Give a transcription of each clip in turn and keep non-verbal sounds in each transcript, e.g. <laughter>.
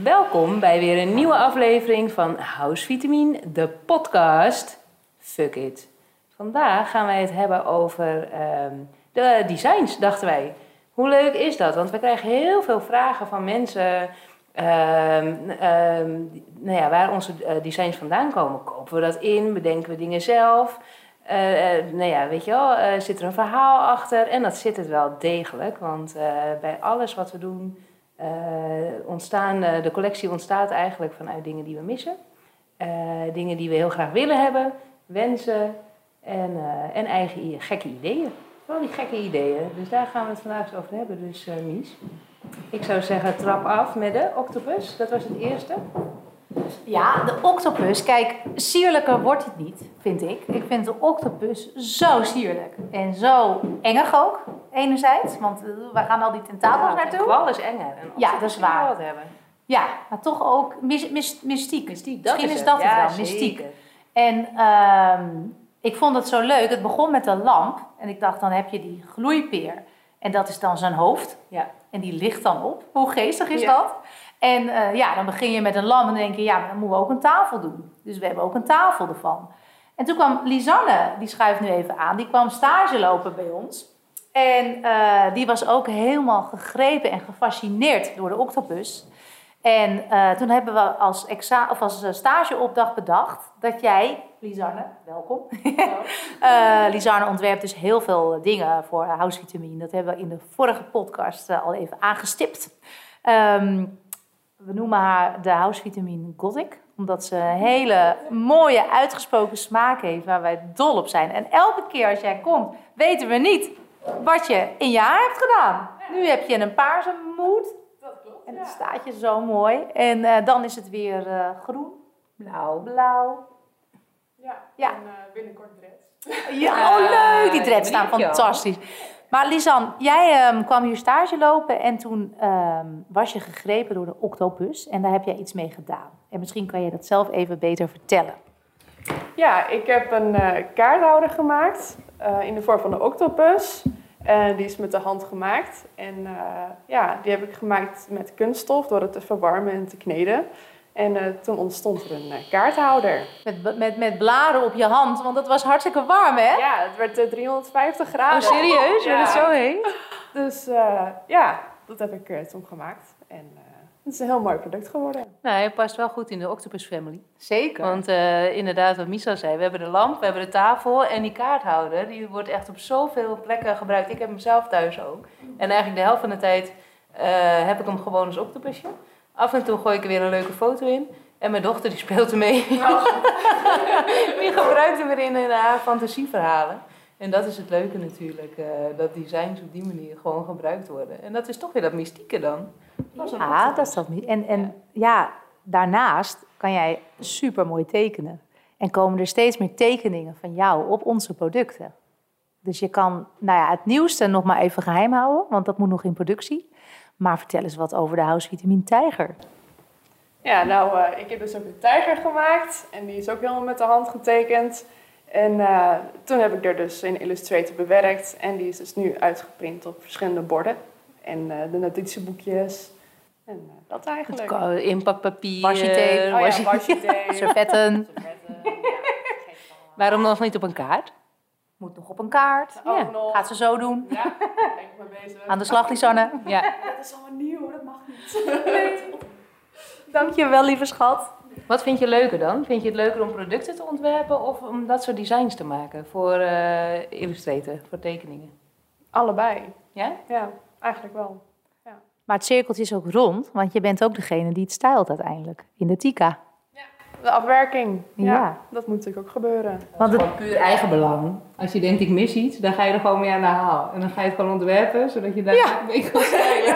Welkom bij weer een nieuwe aflevering van House Vitamin, de podcast. Fuck it. Vandaag gaan wij het hebben over ehm, de designs, dachten wij. Hoe leuk is dat? Want we krijgen heel veel vragen van mensen ehm, nou ja, waar onze eh, designs vandaan komen. Kopen we dat in? Bedenken we dingen zelf? Eh, nou ja, weet je wel, zit er een verhaal achter? En dat zit het wel degelijk, want bij alles wat we doen, ontstaan, eh, de collectie ontstaat eigenlijk vanuit dingen die we missen. Eh, dingen die we heel graag willen hebben, wensen en, eh, en eigen gekke ideeën. Vooral die gekke ideeën. Dus daar gaan we het vandaag over hebben. Dus eh, Mies, ik zou zeggen trap af met de octopus. Dat was het eerste. Ja, de octopus. Kijk, sierlijker wordt het niet, vind ik. Ik vind de octopus zo sierlijk. En zo engig ook, enerzijds. Want uh, wij gaan al die tentakels Ja, naartoe. kwal is enger. Ja, dat is waar. wat hebben. Ja, maar toch ook mys- mys- mystiek. Mystiek, Misschien is dat het Ja, wel, mystiek. zeker. En ehm, ik vond het zo leuk. Het begon met een lamp. En ik dacht, dan heb je die gloeipeer. En dat is dan zijn hoofd. Ja. En die ligt dan op. Hoe geestig is Ja. dat? En eh, ja, dan begin je met een lamp en denk je, ja, maar dan moeten we ook een tafel doen. Dus we hebben ook een tafel ervan. En toen kwam Lisanne, die schuift nu even aan, die kwam stage lopen bij ons. En eh, die was ook helemaal gegrepen en gefascineerd door de octopus. En eh, toen hebben we als, exa of als stageopdracht bedacht dat jij, Lisanne, welkom. <laughs> Eh Lisanne ontwerpt dus heel veel dingen voor House Vitamin. Dat hebben we in de vorige podcast al even aangestipt. Ehm, we noemen haar de House Vitamin Gothic. Omdat ze een hele mooie, uitgesproken smaak heeft waar wij dol op zijn. En elke keer als jij komt, weten we niet wat je in je haar hebt gedaan. Nu heb je een paarse moed. Dat klopt. En het staat je zo mooi. En eh, dan is het weer eh, groen, blauw, blauw. Ja, Ja. en eh, binnenkort dreads. Ja, oh leuk! Die dreads staan fantastisch. Maar Lisan, jij ehm, kwam hier stage lopen en toen ehm, was je gegrepen door de octopus. En daar heb jij iets mee gedaan. En misschien kan je dat zelf even beter vertellen. Ja, ik heb een eh, kaarthouder gemaakt eh, in de vorm van een octopus. En die is met de hand gemaakt. En ja, die heb ik gemaakt met kunststof door het te verwarmen en te kneden. En eh, toen ontstond er een eh, kaarthouder. Met, met, met blaren op je hand, want het was hartstikke warm, hè? Ja, het werd eh, 350 graden. Oh, serieus? Ja. Het zo heen? Dus eh, ja, dat heb ik eh, toen gemaakt. En eh, het is een heel mooi product geworden. Nou, hij past wel goed in de Octopus Family. Zeker. Want eh, inderdaad, wat Misa zei, we hebben de lamp, we hebben de tafel en die kaarthouder. Die wordt echt op zoveel plekken gebruikt. Ik heb hem zelf thuis ook. En eigenlijk de helft van de tijd eh, heb ik hem gewoon als octopusje. Af en toe gooi ik er weer een leuke foto in. En mijn dochter die speelt ermee. <laughs> die gebruikt hem weer in, in haar fantasieverhalen. En dat is het leuke natuurlijk, eh, dat designs op die manier gewoon gebruikt worden. En dat is toch weer dat mystieke dan. Een Ja, dat is dat niet. En, en ja. daarnaast kan jij super mooi tekenen. En komen er steeds meer tekeningen van jou op onze producten. Dus je kan nou ja, het nieuwste nog maar even geheim houden, want dat moet nog in productie. Maar vertel eens wat over de House Vitamin Tijger. Ja, nou, eh, ik heb dus ook een tijger gemaakt. En die is ook helemaal met de hand getekend. En eh, toen heb ik er dus in Illustrator bewerkt. En die is dus nu uitgeprint op verschillende borden. En eh, de notitieboekjes. En dat eigenlijk. Inpakpapier. Washi-tape. Oh ja, washi- washi-tape. <laughs> Servetten. Waarom nog niet op een kaart? Moet nog op een kaart. Ja. nog. Gaat ze zo doen. Ja, daar ben ik mee bezig. Aan de slag, Lisanne. Ja. <laughs> Dat is allemaal nieuw, dat mag niet. Dankjewel, lieve schat. Wat vind je leuker dan? Vind je het leuker om producten te ontwerpen of om dat soort designs te maken voor eh Illustrator, voor tekeningen? Allebei. Ja? Ja, eigenlijk wel. Maar het cirkeltje is ook rond, want je bent ook degene die het stijlt uiteindelijk. In de Tika. De afwerking. Ja, Ja. dat moet natuurlijk ook gebeuren. Want het, puur eigen belang. Als je denkt ik mis iets, dan ga je er gewoon mee aan de haal. En dan ga je het gewoon ontwerpen, zodat je daar Ja. mee kan stijlen.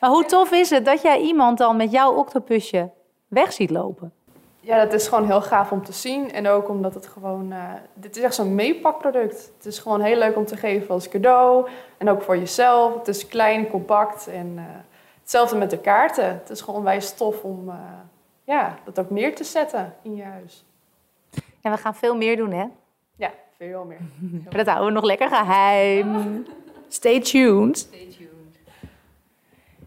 Maar hoe tof is het dat jij iemand dan met jouw octopusje weg ziet lopen? Ja, dat is gewoon heel gaaf om te zien. En ook omdat het gewoon... eh, dit is echt zo'n meepakproduct. Het is gewoon heel leuk om te geven als cadeau. En ook voor jezelf. Het is klein, compact. En eh, hetzelfde met de kaarten. Het is gewoon onwijs tof om eh, ja, dat ook neer te zetten in je huis. En we gaan veel meer doen, hè? Ja, veel meer. <laughs> Maar dat houden we nog lekker geheim. <laughs> Stay tuned. Stay tuned.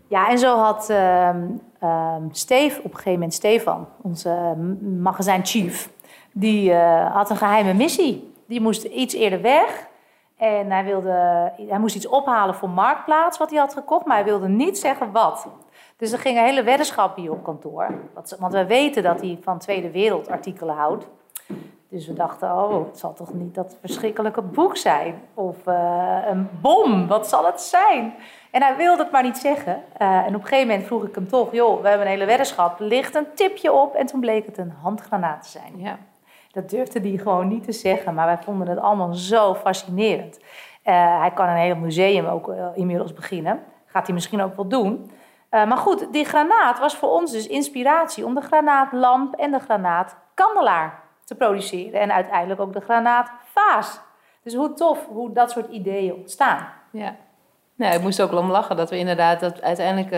Ja, en zo had ehm ehm, Steve, op een gegeven moment Stefan, onze magazijn-chief, die eh, had een geheime missie. Die moest iets eerder weg. En hij, wilde, hij moest iets ophalen voor Marktplaats, wat hij had gekocht, maar hij wilde niet zeggen wat. Dus er ging een hele weddenschap hier op kantoor. Want- we weten dat hij van Tweede Wereld artikelen houdt. Dus we dachten, oh, het zal toch niet dat verschrikkelijke boek zijn? Of eh, een bom, wat zal het zijn? En hij wilde het maar niet zeggen. Eh, en op een gegeven moment vroeg ik hem toch, joh, we hebben een hele weddenschap. Ligt een tipje op? En toen bleek het een handgranaat te zijn. Ja. Dat durfde hij gewoon niet te zeggen, maar wij vonden het allemaal zo fascinerend. Eh, hij kan een heel museum ook eh, inmiddels beginnen. Gaat hij misschien ook wel doen. Eh, maar goed, die granaat was voor ons dus inspiratie om de granaatlamp en de granaatkandelaar te produceren. En uiteindelijk ook de granaatvaas. Dus hoe tof hoe dat soort ideeën ontstaan. Ja. Nou, ik moest ook wel om lachen dat we inderdaad dat uiteindelijk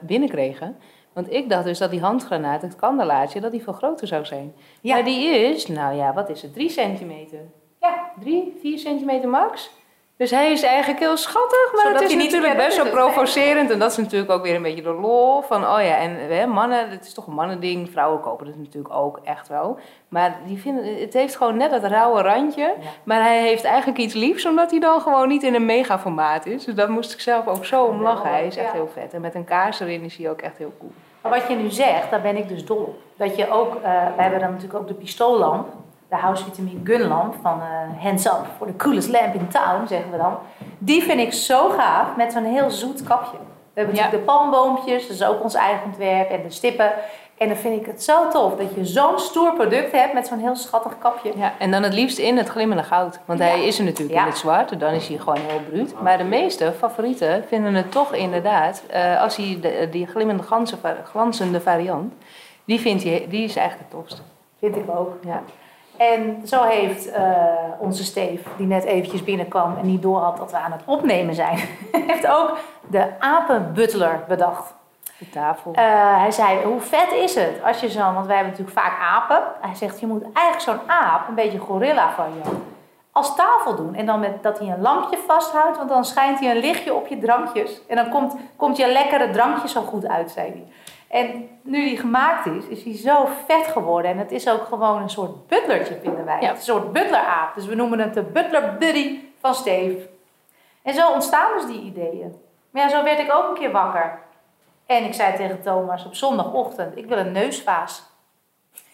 binnenkregen. Want ik dacht dus dat die handgranaat, het kandelaartje, dat die veel groter zou zijn. Ja. Maar die is, nou ja, wat is het? Drie centimeter. Ja, Drie, vier centimeter max. Dus hij is eigenlijk heel schattig, maar Zodat het is natuurlijk best is. provocerend. En dat is natuurlijk ook weer een beetje de lol van, oh ja, en hè, mannen, het is toch een mannending. Vrouwen kopen het natuurlijk ook echt wel. Maar die vinden, het heeft gewoon net dat rauwe randje. Ja. Maar hij heeft eigenlijk iets liefs, omdat hij dan gewoon niet in een megaformaat is. Dus daar moest ik zelf ook zo om lachen. Hij is echt heel vet. En met een kaars erin is hij ook echt heel cool. Maar wat je nu zegt, daar ben ik dus dol op. Dat je ook, eh, we hebben dan natuurlijk ook de pistoollamp, de House Vitamin Gun lamp van eh Hands Up for the coolest lamp in town, zeggen we dan. Die vind ik zo gaaf met zo'n heel zoet kapje. We hebben Ja. natuurlijk de palmboompjes, dat is ook ons eigen ontwerp, en de stippen. En dan vind ik het zo tof dat je zo'n stoer product hebt met zo'n heel schattig kapje. Ja, en dan het liefst in het glimmende goud. Want hij is er natuurlijk Ja. in het zwart, dan is hij gewoon heel bruut. Maar de meeste favorieten vinden het toch inderdaad, eh, als hij de, die glimmende glanzende variant, die, vindt hij, die is eigenlijk het tofste. Vind ik ook. Ja. En zo heeft eh, onze Steef, die net eventjes binnenkwam en niet door had dat we aan het opnemen zijn, <laughs> heeft ook de apenbutler bedacht. De tafel. Eh, hij zei, hoe vet is het als je zo, want wij hebben natuurlijk vaak apen. Hij zegt, je moet eigenlijk zo'n aap, een beetje gorilla variant, als tafel doen. En dan met, dat hij een lampje vasthoudt, want dan schijnt hij een lichtje op je drankjes. En dan komt, komt je lekkere drankje zo goed uit, zei hij. En nu die gemaakt is, is hij zo vet geworden. En het is ook gewoon een soort butlertje, vinden wij. Ja. Een soort butleraap. Dus we noemen het de butler buddy van Steve. En zo ontstaan dus die ideeën. Maar ja, zo werd ik ook een keer wakker. En ik zei tegen Thomas op zondagochtend, ik wil een neusvaas.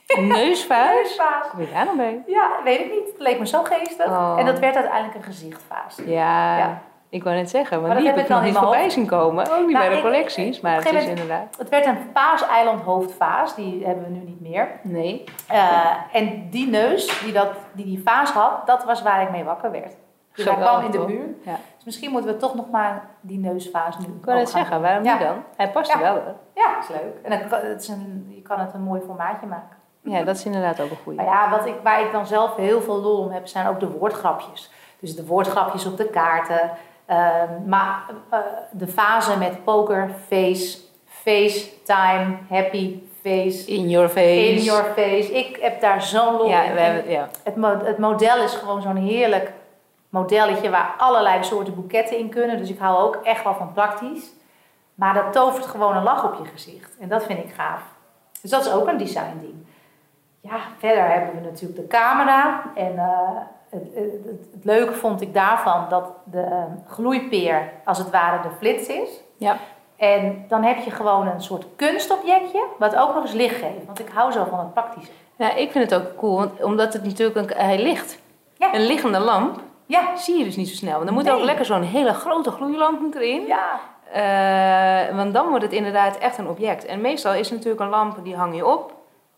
<laughs> Een neusvaas? Neusvaas. Hoe ben je daar nou mee? Ja, weet ik niet. Het leek me zo geestig. Oh. En dat werd uiteindelijk een gezichtvaas. Ja, Ja. ik wou net zeggen, want Maar die heb ik nog dan niet voorbij zien komen. Ook niet Nou, bij de collecties, maar het is inderdaad... Het werd een paaseiland hoofdvaas, die hebben we nu niet meer. Nee. Eh, en die neus die, dat, die die vaas had, dat was waar ik mee wakker werd. Dus hij Geweldig, kwam in de buurt. Ja. Dus misschien moeten we toch nog maar die neusvaas nu Ik net gaan zeggen, waarom Ja. niet dan? Hij past er wel hoor. Ja, is leuk. En kan- het is een, je kan het een mooi formaatje maken. Ja, dat is inderdaad ook een goeie. Maar ja, wat ik, waar ik dan zelf heel veel lol om heb, zijn ook de woordgrapjes. Dus de woordgrapjes op de kaarten. Ehm, maar eh, de fase met poker, face, FaceTime, happy face, In your face. in your face. Ik heb daar zo'n lol Ja, in. we hebben, ja. Het, mo- het model is gewoon zo'n heerlijk modelletje waar allerlei soorten boeketten in kunnen. Dus ik hou ook echt wel van praktisch. Maar dat tovert gewoon een lach op je gezicht. En dat vind ik gaaf. Dus dat is ook een design ding. Ja, verder hebben we natuurlijk de camera. En eh, het, het, het- het leuke vond ik daarvan dat de eh, gloeipeer als het ware de flits is. Ja. En dan heb je gewoon een soort kunstobjectje, wat ook nog eens licht geeft. Want ik hou zo van het praktische. ja, ik vind het ook cool, want, omdat het natuurlijk een, hij ligt. Ja. Een liggende lamp Ja, zie je dus niet zo snel. Want dan moet Nee. ook lekker zo'n hele grote gloeilamp erin. ja, Eh, want dan wordt het inderdaad echt een object. En meestal is het natuurlijk een lamp die hang je op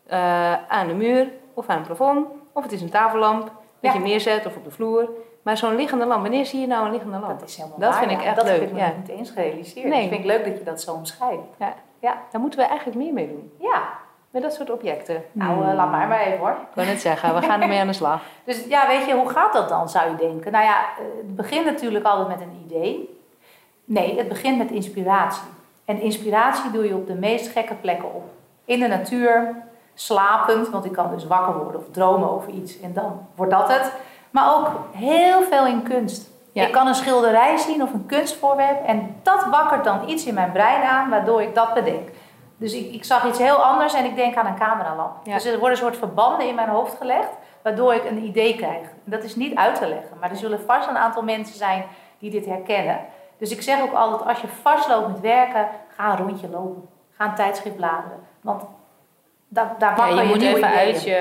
eh, aan de muur of aan het plafond. Of het is een tafellamp dat Ja. je neerzet of op de vloer. Maar zo'n liggende lamp, wanneer zie je nou een liggende lamp? dat is helemaal Dat waar, vind ik echt dat leuk, heb ik ja. niet eens gerealiseerd. Nee. Dus vind ik leuk dat je dat zo omschrijft. Ja. Ja. Daar moeten we eigenlijk meer mee doen. Ja, Met dat soort objecten. nou Hmm. eh, laat maar maar even hoor. Ik wou net zeggen, we gaan ermee aan de <laughs> slag. Dus ja, weet je, hoe gaat dat dan, zou je denken? Nou ja, eh, het begint natuurlijk altijd met een idee. Nee, het begint met inspiratie. En inspiratie doe je op de meest gekke plekken op. In de natuur, slapend, want ik kan dus wakker worden of dromen over iets en dan wordt dat het. Maar ook heel veel in kunst. Ja. Ik kan een schilderij zien of een kunstvoorwerp en dat wakkert dan iets in mijn brein aan waardoor ik dat bedenk. Dus ik, ik zag iets heel anders en ik denk aan een cameralamp. Ja. Dus er worden een soort verbanden in mijn hoofd gelegd waardoor ik een idee krijg. Dat is niet uit te leggen, maar er zullen vast een aantal mensen zijn die dit herkennen. Dus ik zeg ook altijd, als je vastloopt met werken, ga een rondje lopen. Ga een tijdschrift bladeren. Want daar, daar Ja, je je moet even ideeën. uit je,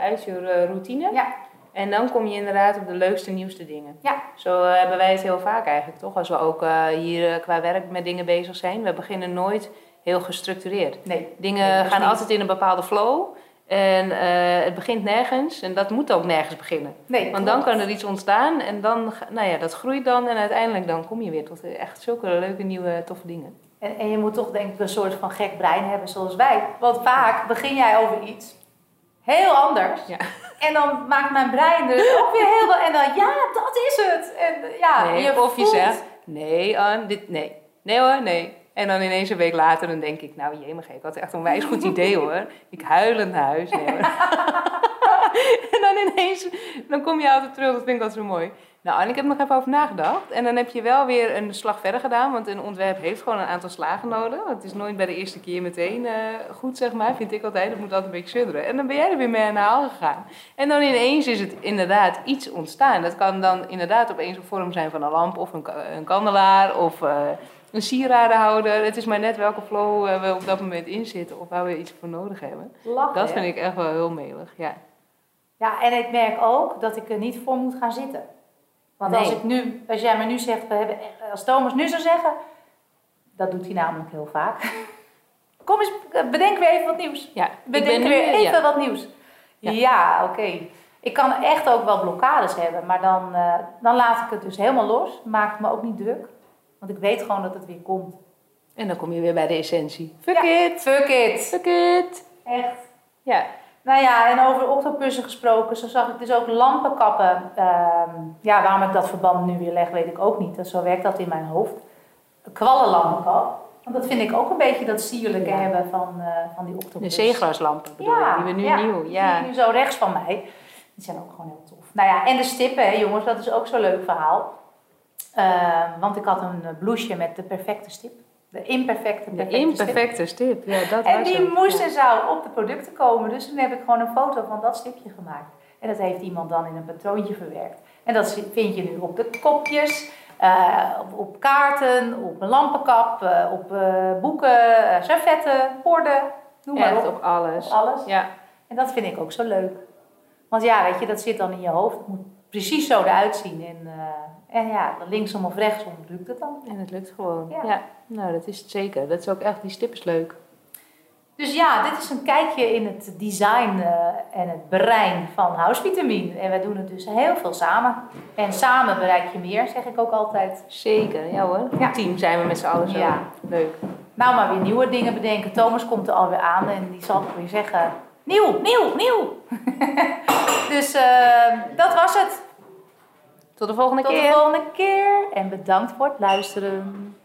uit je eh, routine. Ja, En dan kom je inderdaad op de leukste, nieuwste dingen. Ja. Zo eh, hebben wij het heel vaak eigenlijk, toch? Als we ook eh, hier qua werk met dingen bezig zijn. We beginnen nooit heel gestructureerd. nee. Dingen Nee, gaan altijd in een bepaalde flow. En eh, het begint nergens. En dat moet ook nergens beginnen. nee Want dan kan er iets ontstaan. En dan, nou ja, dat groeit dan. En uiteindelijk dan kom je weer tot eh, echt zulke leuke, nieuwe, toffe dingen. En, en je moet toch denk ik een soort van gek brein hebben zoals wij. Want vaak begin jij over iets heel anders. Ja. <laughs> En dan maakt mijn brein er ook weer heel veel. En dan, ja, dat is het. En ja, nee, je of je voelt- zegt, nee, Ann, dit, nee. Nee hoor, nee. En dan ineens een week later, dan denk ik, nou jemig, ik had echt een wijs goed idee hoor. Ik huilend naar huis. Hoor. <laughs> en dan ineens, dan kom je altijd terug, dat vind ik altijd zo mooi. Nou, en ik heb nog even over nagedacht. En dan heb je wel weer een slag verder gedaan, want een ontwerp heeft gewoon een aantal slagen nodig. Het is nooit bij de eerste keer meteen eh, goed, zeg maar, vind ik altijd. Het moet altijd een beetje sudderen. En dan ben jij er weer mee aan de haal gegaan. En dan ineens is het inderdaad iets ontstaan. Dat kan dan inderdaad opeens een vorm zijn van een lamp of een, een kandelaar of eh, een sieradenhouder. Het is maar net welke flow eh, we op dat moment in zitten of waar we iets voor nodig hebben. Lachen, Dat vind ik echt wel heel melig, ja. Ja, en ik merk ook dat ik er niet voor moet gaan zitten. Want als, ik nu, als jij me nu zegt, we hebben, als Thomas nu zou zeggen, dat doet hij namelijk heel vaak. <laughs> Kom eens, bedenk weer even wat nieuws. ja. Bedenk nu- weer even ja. wat nieuws. Ja. Ja, oké. Ik kan echt ook wel blokkades hebben, maar dan, eh, dan laat ik het dus helemaal los. Maakt me ook niet druk, want ik weet gewoon dat het weer komt. En dan kom je weer bij de essentie. Fuck Ja. it, Fuck it. fuck it. Echt. Ja, Nou ja, en over octopussen gesproken, zo zag ik dus ook lampenkappen. Ehm, ja, waarom ik dat verband nu weer leg, weet ik ook niet. Dus zo werkt dat in mijn hoofd. Kwallenlampenkap. Want dat vind ik ook een beetje dat sierlijke Ja. hebben van, eh, van die octopus. de zeegraslampen bedoel je, die we nu nieuw, Die ja. je nu zo rechts van mij. Die zijn ook gewoon heel tof. Nou ja, en de stippen, hè, jongens, dat is ook zo'n leuk verhaal. Ehm, want ik had een eh, blouseje met de perfecte stip. De imperfecte De perfecte imperfecte stip, ja, dat En was die moest en zou op de producten komen. Dus toen heb ik gewoon een foto van dat stipje gemaakt. En dat heeft iemand dan in een patroontje verwerkt. En dat vind je nu op de kopjes, eh, op, op kaarten, op een lampenkap, eh, op boeken, servetten, borden. Noem maar Echt op. op alles. Op alles. Ja, En dat vind ik ook zo leuk. Want ja, weet je, dat zit dan in je hoofd. Het moet precies zo eruit zien. En, en ja, linksom of rechtsom lukt het dan. en het lukt gewoon. Ja. Ja. nou dat is het zeker. Dat is ook echt, die stip is leuk. Dus ja, dit is een kijkje in het design eh, en het brein van Housevitamine. En wij doen het dus heel veel samen. En samen bereik je meer, zeg ik ook altijd. Zeker, ja hoor. Ja. Team zijn we met z'n allen zo. Ja. Leuk. Nou, maar weer nieuwe dingen bedenken. Thomas komt er alweer aan en die zal weer zeggen... Nieuw, nieuw, nieuw! <laughs> dus eh, dat was het. Tot de volgende Tot keer. de volgende keer. En bedankt voor het luisteren.